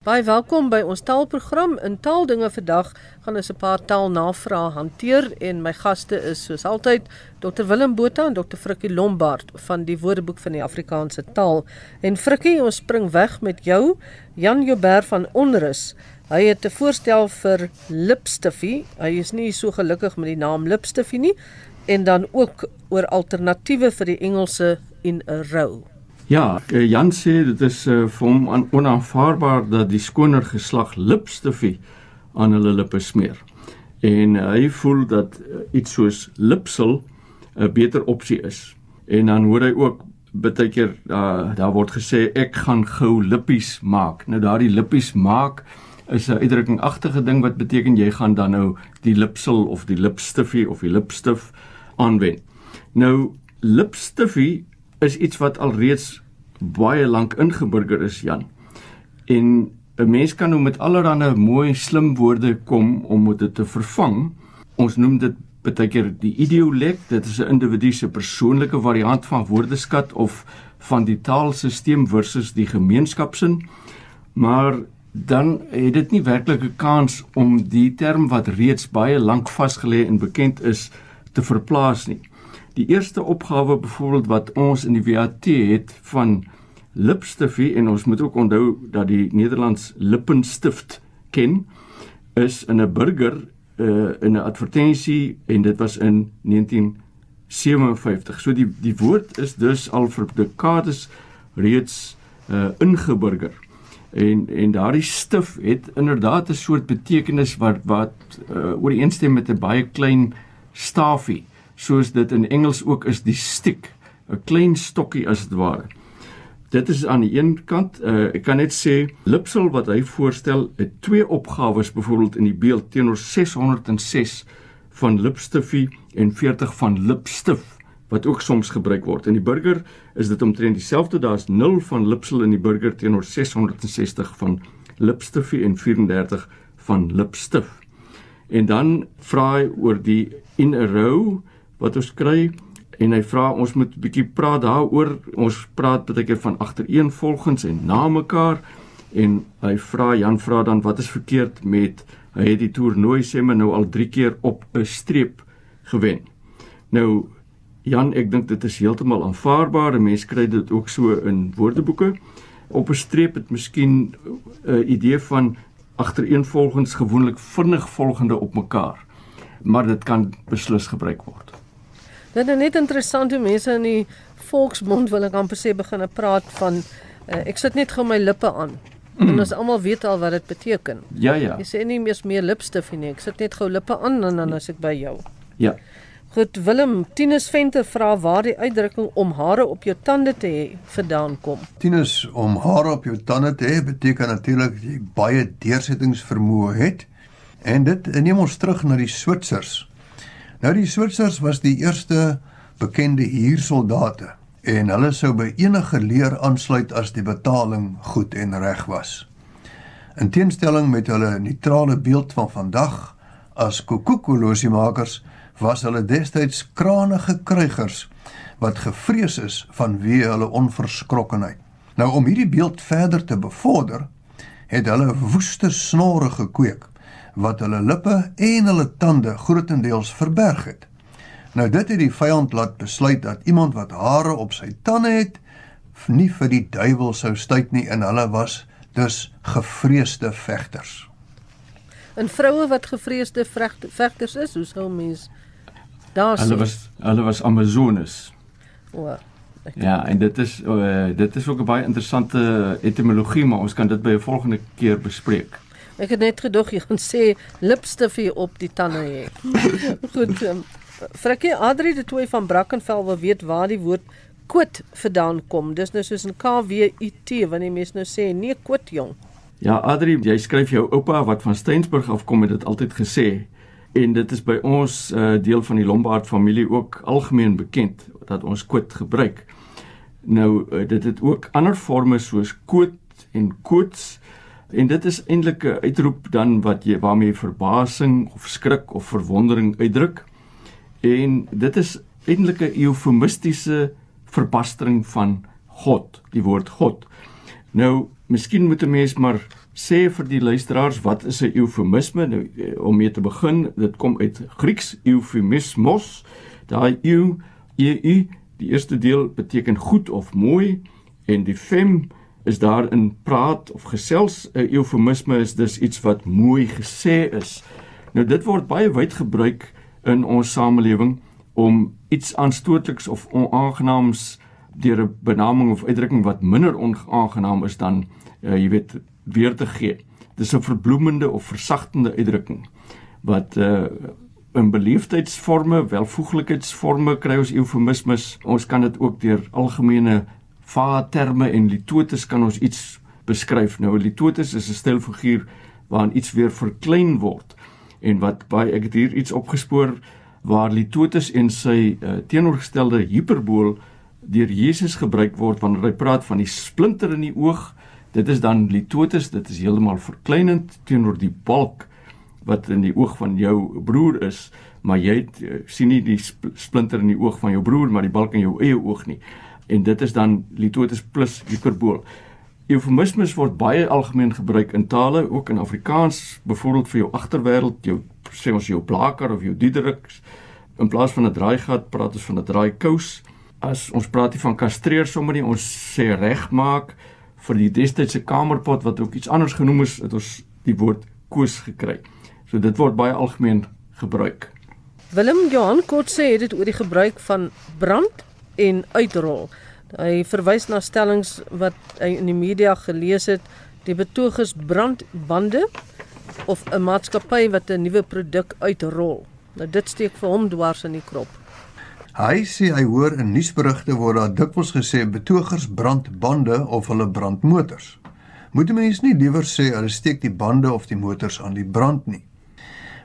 Baie welkom by ons taalprogram. In Taaldinge vandag gaan ons 'n paar taalnavrae hanteer en my gaste is soos altyd Dr Willem Botha en Dr Frikkie Lombard van die Woordeboek van die Afrikaanse taal. En Frikkie, ons spring weg met jou. Jan Joubert van Onrus. Hy het 'n voorstel vir lipstiffie. Hy is nie so gelukkig met die naam lipstiffie nie en dan ook oor alternatiewe vir die Engelse in 'n row. Ja, eh, Jan sê dit is uh, vir hom onaanvaarbaar dat die skoner geslag lipstifie aan hulle lippe smeer. En uh, hy voel dat uh, iets soos lipsel 'n uh, beter opsie is. En dan hoor hy ook baie keer uh, daar word gesê ek gaan gou lippies maak. Nou daardie lippies maak is 'n uitdrukkingagtige ding wat beteken jy gaan dan nou die lipsel of die lipstifie of die lipstif aanwend. Nou lipstifie is iets wat alreeds baie lank ingeburger is Jan. En 'n mens kan nou met allerlei mooi slim woorde kom om dit te vervang. Ons noem dit baie keer die idiolek. Dit is 'n individu se persoonlike variant van woordeskat of van die taalstelsel versus die gemeenskapsin. Maar dan het dit nie werklik 'n kans om die term wat reeds baie lank vasgelê en bekend is te verplaas nie. Die eerste opgawe byvoorbeeld wat ons in die WAT het van lipstifie en ons moet ook onthou dat die Nederlands lippenstift ken is in 'n burger uh, in 'n advertensie en dit was in 1957. So die die woord is dus al vir dekades reeds uh, ingeburger. En en daardie stif het inderdaad 'n soort betekenis wat wat uh, ooreenstem met 'n baie klein stafie soos dit in Engels ook is die stick, 'n klein stokkie as dit ware. Dit is aan die een kant, uh, ek kan net sê lipsel wat hy voorstel, het twee opgawes byvoorbeeld in die beeld teenoor 606 van lipstifie en 40 van lipstif wat ook soms gebruik word. In die burger is dit omtrent dieselfde, daar's 0 van lipsel in die burger teenoor 660 van lipstifie en 34 van lipstif. En dan vra hy oor die in a row wat ons kry en hy vra ons moet 'n bietjie praat daaroor. Ons praat baie keer van agtereenvolgens en na mekaar en hy vra Jan vra dan wat is verkeerd met hy het die toernooi sê maar nou al 3 keer op 'n streep gewen. Nou Jan, ek dink dit is heeltemal aanvaarbaar. Mense kry dit ook so in woordeboeke. Op 'n streep het miskien 'n idee van agtereenvolgens gewoonlik vinnig volgende op mekaar. Maar dit kan beslis gebruik word. Dit is net interessant hoe mense in die volksmond wil ek amper sê begine praat van uh, ek sit net gou my lippe aan. Mm. En ons almal weet al wat dit beteken. Ja ja. Jy sê nie meer meer lipstif nie. Ek sit net gou lippe aan en dan as ek by jou. Ja. Goed Willem, Tinus Venter vra waar die uitdrukking om hare op jou tande te hê vandaan kom. Tinus om hare op jou tande te hê beteken natuurlik jy baie deursettingsvermoë het. En dit neem ons terug na die Switsers. Nou die Switsers was die eerste bekende huursoldate en hulle sou by enige leer aansluit as die betaling goed en reg was. In teenstelling met hulle neutrale beeld van vandag as kokokolosiemakers was hulle destyds kranige krygers wat gevrees is vanweë hulle onverskrokkenheid. Nou om hierdie beeld verder te bevorder, het hulle woeste snorre gekweek wat hulle lippe en hulle tande grootendeels verberg het. Nou dit het die vyand laat besluit dat iemand wat hare op sy tande het, nie vir die duiwel sou stuit nie en hulle was dus gevreesde vegters. En vroue wat gevreesde vegters is, hoe sou mens daar sien? Hulle was hulle was amazones. O. Ja, en dit is uh, dit is ook 'n baie interessante etimologie, maar ons kan dit by 'n volgende keer bespreek. Ek het net gedog jy gaan sê lipstifie op die tande hê. Goed. Um, Frikkie Adri de Tooi van Brackenfell wil weet waar die woord kwit vandaan kom. Dis nou soos 'n K W I T wanneer mense nou sê nee kwit jong. Ja, Adri, jy skryf jou oupa wat van Steensburg afkom het dit altyd gesê en dit is by ons uh, deel van die Lombard familie ook algemeen bekend dat ons kwit gebruik. Nou uh, dit het ook ander forme soos koot en koots En dit is eintlik 'n uitroep dan wat jy waarmee jy verbasing of skrik of verwondering uitdruk. En dit is eintlik 'n eufemistiese verbastering van God, die woord God. Nou, miskien moet 'n mens maar sê vir die luisteraars wat is 'n eufemisme? Nou, eh, om mee te begin, dit kom uit Grieks euphemismos. Daai eu eu die eerste deel beteken goed of mooi en die fem is daar in praat of gesels 'n eufemisme is dus iets wat mooi gesê is. Nou dit word baie wyd gebruik in ons samelewing om iets aanstootliks of onaangenaams deur 'n benaming of uitdrukking wat minder onaangenaam is dan uh, jy weet weer te gee. Dis 'n verbloemende of versagtende uitdrukking wat uh in beleefdheidsforme, welvoeglikheidsforme kry ons eufemismes. Ons kan dit ook deur algemene vaarterme en litotes kan ons iets beskryf. Nou 'n litotes is 'n stelfiguur waarin iets weer verklein word en wat baie ek het hier iets opgespoor waar litotes en sy uh, teenoorgestelde hiperbool deur Jesus gebruik word wanneer hy praat van die splinter in die oog. Dit is dan litotes, dit is heeltemal verkleinend teenoor die balk wat in die oog van jou broer is, maar jy het, uh, sien nie die sp splinter in die oog van jou broer, maar die balk in jou eie oog nie. En dit is dan litotes plus hiperbool. Eufemismes word baie algemeen gebruik in tale, ook in Afrikaans, byvoorbeeld vir jou agterwêreld, jou sê ons jou blaker of jou diederiks. In plaas van 'n draaigat praat ons van 'n draaikous as ons praat hier van kastreer sommer nie ons sê regmaak vir die destydse kamerpot wat ook iets anders genoem is het ons die woord koos gekry. So dit word baie algemeen gebruik. Willem Johan kort sê dit oor die gebruik van brand en uitrol. Hy verwys na stellings wat hy in die media gelees het, die betogers brand bande of 'n maatskappy wat 'n nuwe produk uitrol. Nou dit steek vir hom dwars in die krop. Hy sê hy hoor in nuusberigte word daar dikwels gesê betogers brand bande of hulle brand motors. Moet 'n mens nie liewer sê hulle steek die bande of die motors aan die brand nie.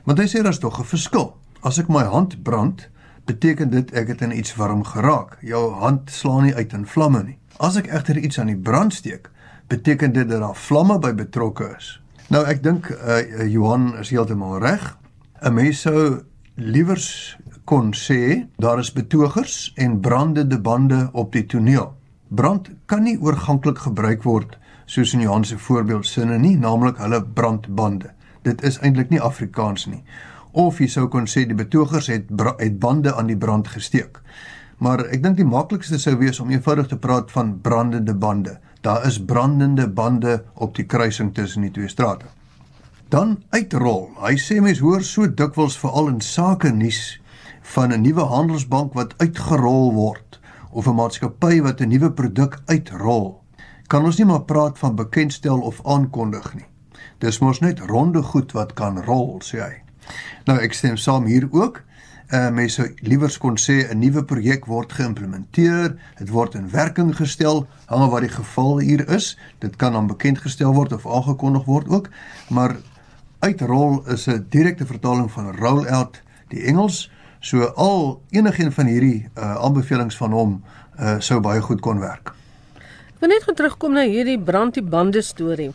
Want hy sê daar's tog 'n verskil. As ek my hand brand, beteken dit ek het in iets warm geraak. Jou hand slaan nie uit in vlamme nie. As ek egter iets aan die brand steek, beteken dit dat daar vlamme by betrokke is. Nou ek dink uh, Johan is heeltemal reg. 'n Mens sou liewers kon sê daar is betogers en brandende bande op die toneel. Brand kan nie oorganklik gebruik word soos in Johan se voorbeeld sinne nie, naamlik hulle brandbande. Dit is eintlik nie Afrikaans nie. Of jy sou kon sê die betogers het het bande aan die brand gesteek. Maar ek dink die maklikste sou wees om eenvoudig te praat van brandende bande. Daar is brandende bande op die kruising tussen die twee strate. Dan uitrol. Hy sê mense hoor so dikwels veral in sake nuus van 'n nuwe handelsbank wat uitgerol word of 'n maatskappy wat 'n nuwe produk uitrol, kan ons nie maar praat van bekendstel of aankondig nie. Dis mos net ronde goed wat kan rol, sê hy. Nou ek stem saam hier ook. Uh mense liewers kon sê 'n nuwe projek word geïmplementeer, dit word in werking gestel, hang wat die geval hier is. Dit kan dan bekend gestel word of aangekondig word ook, maar uitrol is 'n direkte vertaling van roll out, die Engels So al enigiets van hierdie uh, aanbevelings van hom uh, sou baie goed kon werk. Ek wil net gaan terugkom na hierdie brand die bande storie.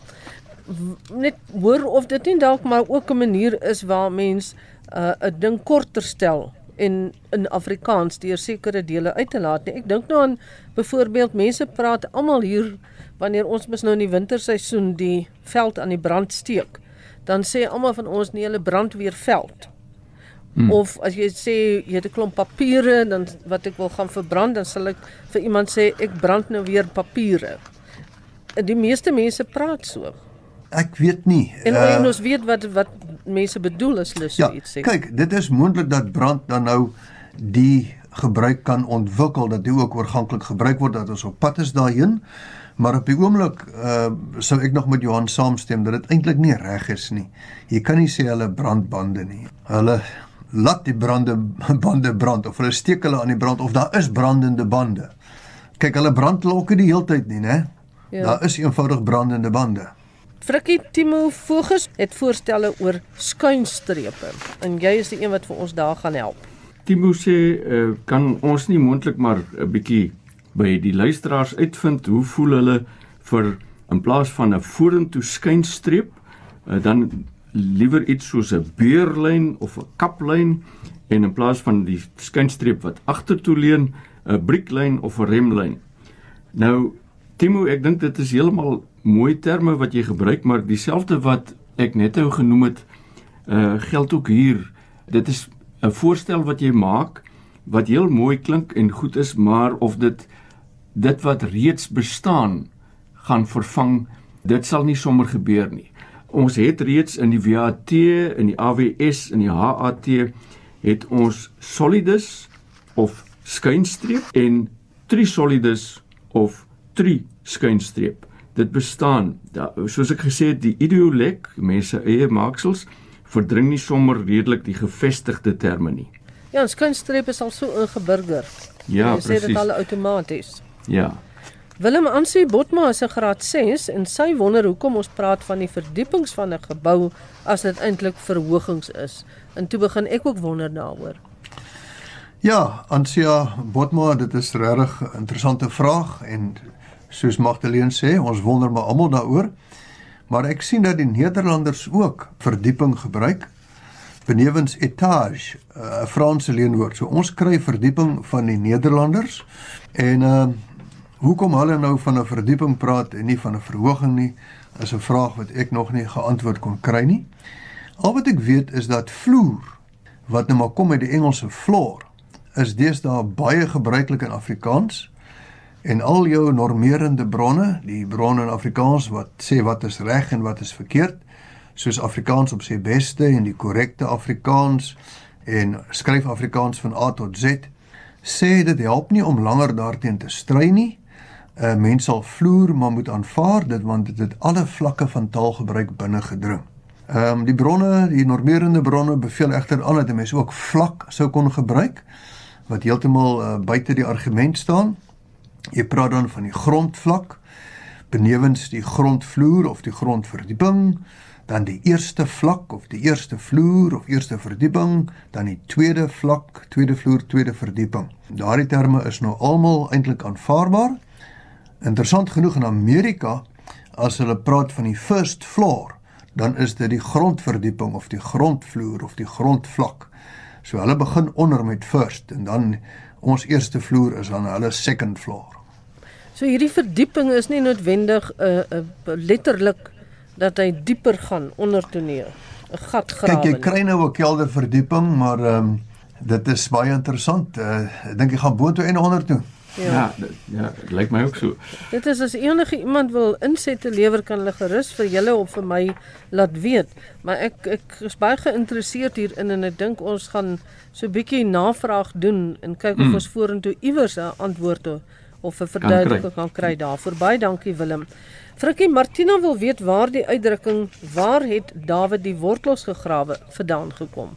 Net hoor of dit nie dalk maar ook 'n manier is waar mens 'n uh, ding korter stel en in Afrikaans deur sekere dele uit te laat nie. Ek dink nou aan byvoorbeeld mense praat almal hier wanneer ons mis nou in die winterseisoen die veld aan die brand steek, dan sê almal van ons nie hulle brand weer veld. Hmm. Of as jy sê jy het 'n klomp papiere dan wat ek wil gaan verbrand, dan sal ek vir iemand sê ek brand nou weer papiere. Die meeste mense praat so. Ek weet nie. En uh, ons weet wat wat mense bedoel as hulle so ja, iets sê. Kyk, dit is moontlik dat brand dan nou die gebruik kan ontwikkel dat dit ook oorganklik gebruik word dat ons op pad is daarheen. Maar op die oomblik uh sou ek nog met Johan saamstem dat dit eintlik nie reg is nie. Jy kan nie sê hulle brandbande nie. Hulle laat die brande bande brand of hulle steek hulle aan die brand of daar is brandende bande. Kyk, hulle brand lokke die heeltyd nie, né? Ja. Daar is eenvoudig brandende bande. Frikkie Timo Voges het voorstelle oor skuinstrepe en jy is die een wat vir ons daar gaan help. Timo sê uh, kan ons nie moontlik maar 'n bietjie by die luisteraars uitvind hoe voel hulle vir in plaas van 'n vorentoe skuinstreep uh, dan liewer iets soos 'n beurlyn of 'n kaplyn en in plaas van die skynstreep wat agtertoe leun, 'n brieklyn of 'n remlyn. Nou Timo, ek dink dit is heeltemal mooi terme wat jy gebruik, maar dieselfde wat ek net nou genoem het, uh geld ook hier. Dit is 'n voorstel wat jy maak wat heel mooi klink en goed is, maar of dit dit wat reeds bestaan gaan vervang, dit sal nie sommer gebeur nie. Ons het reeds in die VAT, in die AWS, in die HAT het ons Solidus of skynstreep en Trisolidus of Tri skynstreep. Dit bestaan. Da, soos ek gesê het, die ideolek, mense eie maaksels verdring nie sommer redelik die gevestigde terme nie. Ja, skynstreep is al so ingeburger. Ja, Jy sê dit presies. al outomaties. Ja. Willem Ansie Botma is 'n graad 6 en sy wonder hoekom ons praat van die verdiepings van 'n gebou as dit eintlik verhogings is. En toe begin ek ook wonder daaroor. Ja, Ansia Botma, dit is regtig 'n interessante vraag en soos Magdalene sê, ons wonder maar almal daaroor. Maar ek sien dat die Nederlanders ook verdieping gebruik benewens etage, uh, 'n Franse leenwoord. So ons kry verdieping van die Nederlanders en uh hoekom hulle nou van 'n verdieping praat en nie van 'n verhoging nie, is 'n vraag wat ek nog nie geantwoord kon kry nie. Al wat ek weet is dat vloer wat nou maar kom uit die Engelse floor is deesdae baie gebruiklik in Afrikaans en al jou normerende bronne, die bronne in Afrikaans wat sê wat is reg en wat is verkeerd, soos Afrikaans op sy beste en die korrekte Afrikaans en skryf Afrikaans van A tot Z, sê dit help nie om langer daarteen te stry nie. 'n Mens sal vloer maar moet aanvaar dit want dit het alle vlakke van taalgebruik binne gedring. Ehm um, die bronne, die normerende bronne beveel egter aan dat 'n mens ook vlak sou kon gebruik wat heeltemal uh, buite die argument staan. Jy praat dan van die grondvlak benewens die grondvloer of die grondverdieping, dan die eerste vlak of die eerste vloer of eerste verdieping, dan die tweede vlak, tweede vloer, tweede verdieping. Daardie terme is nou almal eintlik aanvaarbaar. Interessant genoeg in Amerika as hulle praat van die first floor, dan is dit die grondverdieping of die grondvloer of die grondvlak. So hulle begin onder met first en dan ons eerste vloer is dan hulle second floor. So hierdie verdieping is nie noodwendig 'n uh, uh, letterlik dat hy dieper gaan onder toe nie. 'n Gat grawe. Kyk, jy kry nou 'n kelderverdieping, maar ehm um, dit is baie interessant. Uh, ek dink jy gaan boontoe en onder toe. Ja. Ja, dit, ja, dit lyk my ook so. Dit is as enige iemand wil insette lewer kan hulle gerus vir julle of vir my laat weet. Maar ek ek is baie geïnteresseerd hierin en ek dink ons gaan so 'n bietjie navraag doen en kyk of Mm. ons vorentoe iewers 'n antwoord of 'n verduideliking kan kry daarvoor. Baie dankie Willem. Frikkie Martina wil weet waar die uitdrukking waar het Dawid die wortels gegrawe vandaan gekom.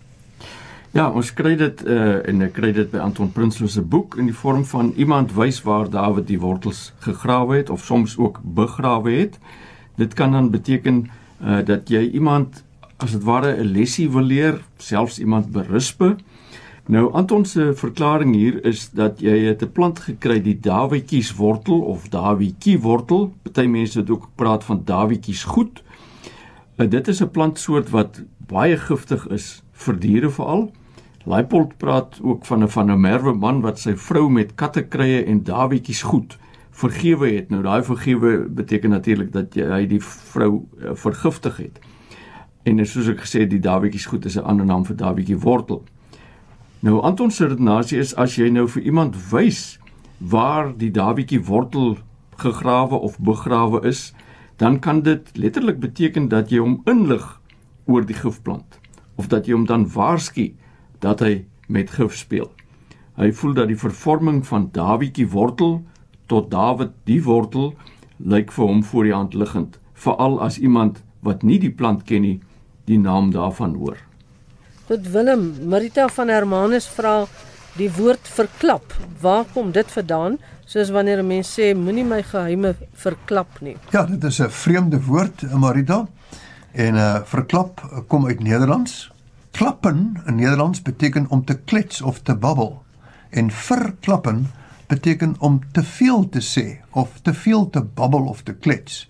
Ja, ons kry dit uh en ek kry dit by Anton Prinsloo se boek in die vorm van iemand wys waar Dawid die wortels gegrawe het of soms ook begrawe het. Dit kan dan beteken uh dat jy iemand as dit ware 'n lesie wil leer, selfs iemand berispe. Nou Anton se verklaring hier is dat jy het 'n plant gekry die Dawietjieswortel of Dawietjiewortel. Party mense het ook praat van Dawietjiesgoed. Uh, dit is 'n plantsoort wat baie giftig is vir diere veral. Leipold praat ook van 'n van 'n merwe man wat sy vrou met kattekrye en dawietjies goed vergewe het. Nou daai vergewe beteken natuurlik dat jy hy die vrou uh, vergiftig het. En soos ek gesê het, die dawietjies goed is 'n ander naam vir dawietjie wortel. Nou Anton se redenasie is as jy nou vir iemand wys waar die dawietjie wortel gegrawe of begrawe is, dan kan dit letterlik beteken dat jy hom inlig oor die gifplant of dat jy hom dan waarsku dat hy met gif speel. Hy voel dat die vervorming van Dawietjie wortel tot Dawid die wortel lyk vir hom voor die hand liggend, veral as iemand wat nie die plant ken nie, die naam daarvan hoor. Goed Willem, Marita van Hermanus vra die woord verklap. Waar kom dit vandaan? Soos wanneer 'n mens sê moenie my geheime verklap nie. Ja, dit is 'n vreemde woord, Marita. En uh verklap eh, kom uit Nederlands. Klappen in Nederlands beteken om te klets of te babbel. En verklappen beteken om te veel te sê of te veel te babbel of te klets.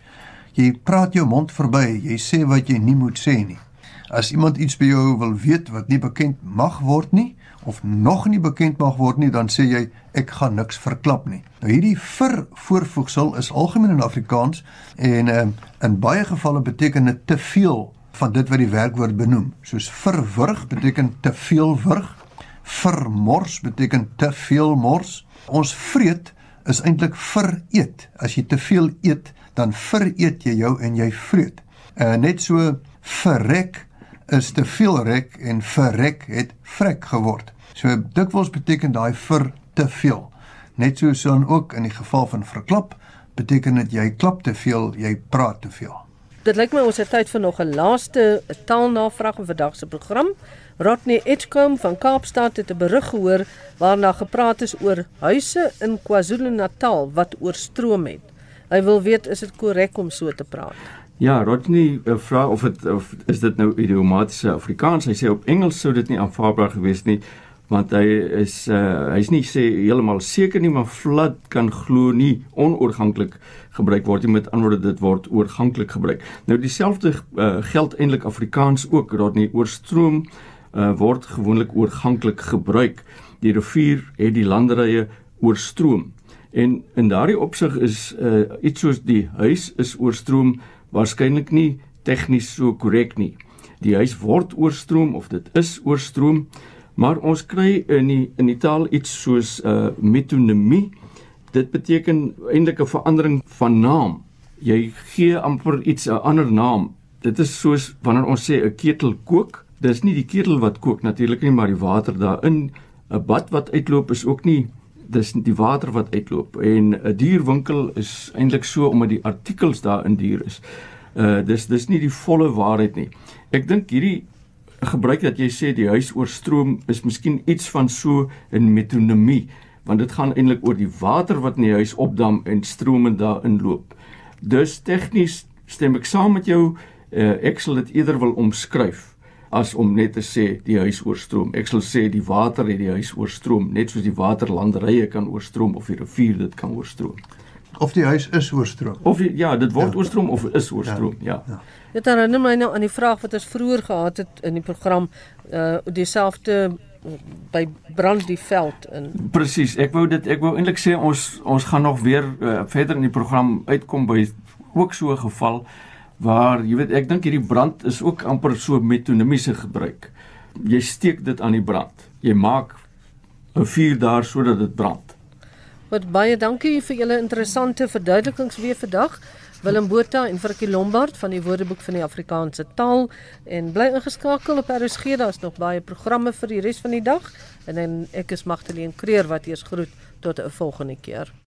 Jy praat jou mond verby, jy sê wat jy nie moet sê nie. As iemand iets by jou wil weet wat nie bekend mag word nie of nog nie bekend mag word nie, dan sê jy ek gaan niks verklap nie. Nou hierdie vir voorvoegsel is algemeen in Afrikaans en um, in baie gevalle beteken dit te veel van dit wat die werkwoord benoem. Soos verwurg beteken te veel wurg, vermors beteken te veel mors. Ons vreet is eintlik vereet. As jy te veel eet, dan vereet jy jou en jy vreet. Uh net so verrek is te veel rek en verrek het vrek geword. So dikwels beteken daai vir te veel. Net so so dan ook in die geval van verklap beteken dit jy klap te veel, jy praat te veel. Dit lyk my ons het tyd vir nog 'n laaste taalnavraag vir vandag se program. Rodney Edgecombe van Kaapstad het 'n berig gehoor waarna gepraat is oor huise in KwaZulu-Natal wat oorstroom het. Hy wil weet is dit korrek om so te praat? Ja, Rodney uh, vra of dit of is dit nou idiomatiese Afrikaans? Hy sê op Engels sou dit nie aanvaarbaar gewees nie want hy is uh, hy's nie sê heeltemal seker nie maar flood kan glo nie onoorganklik gebruik word nie met anderwoorde dit word oorganklik gebruik. Nou dieselfde uh, geld eintlik Afrikaans ook Rodney oorstroom uh, word gewoonlik oorganklik gebruik. Die rivier het die landerye oorstroom. En in daardie opsig is uh, iets soos die huis is oorstroom waarskynlik nie tegnies so korrek nie. Die huis word oorstroom of dit is oorstroom, maar ons kry in die in die taal iets soos 'n uh, metonimie. Dit beteken eintlik 'n verandering van naam. Jy gee amper iets 'n ander naam. Dit is soos wanneer ons sê 'n ketel kook, dis nie die ketel wat kook natuurlik nie, maar die water daarin. 'n Bad wat uitloop is ook nie dis die water wat uitloop en 'n dierwinkel is eintlik so omdat die artikels daarin duur is. Uh dis dis nie die volle waarheid nie. Ek dink hierdie gebruik dat jy sê die huis oorstroom is miskien iets van so 'n metonimie want dit gaan eintlik oor die water wat in die huis opdam en stromend daarin loop. Dus tegnies stem ek saam met jou. Uh, ek sal dit eerder wil omskryf as om net te sê die huis oorstroom. Ek sal sê die water het die huis oorstroom, net soos die waterlanderye kan oorstroom of die rivier dit kan oorstroom. Of die huis is oorstroom. Of ja, dit word ja. oorstroom of is oorstroom, ja. ja. Dit herinner my nou aan die vraag wat ons vroeër gehad het in die program uh dieselfde by brand die veld in. Presies. Ek wou dit ek wou eintlik sê ons ons gaan nog weer uh, verder in die program uitkom by ook so 'n geval waar jy weet ek dink hierdie brand is ook amper so metonimiese gebruik. Jy steek dit aan die brand. Jy maak 'n vuur daar sodat dit brand. Wat baie dankie vir julle interessante verduidelikings weer vandag. Willem Botha en Frikkie Lombard van die Woordeboek van die Afrikaanse taal en bly ingeskakel op RSG. Daar's nog baie programme vir die res van die dag en en ek is Magdalene Creer wat eers groet tot 'n volgende keer.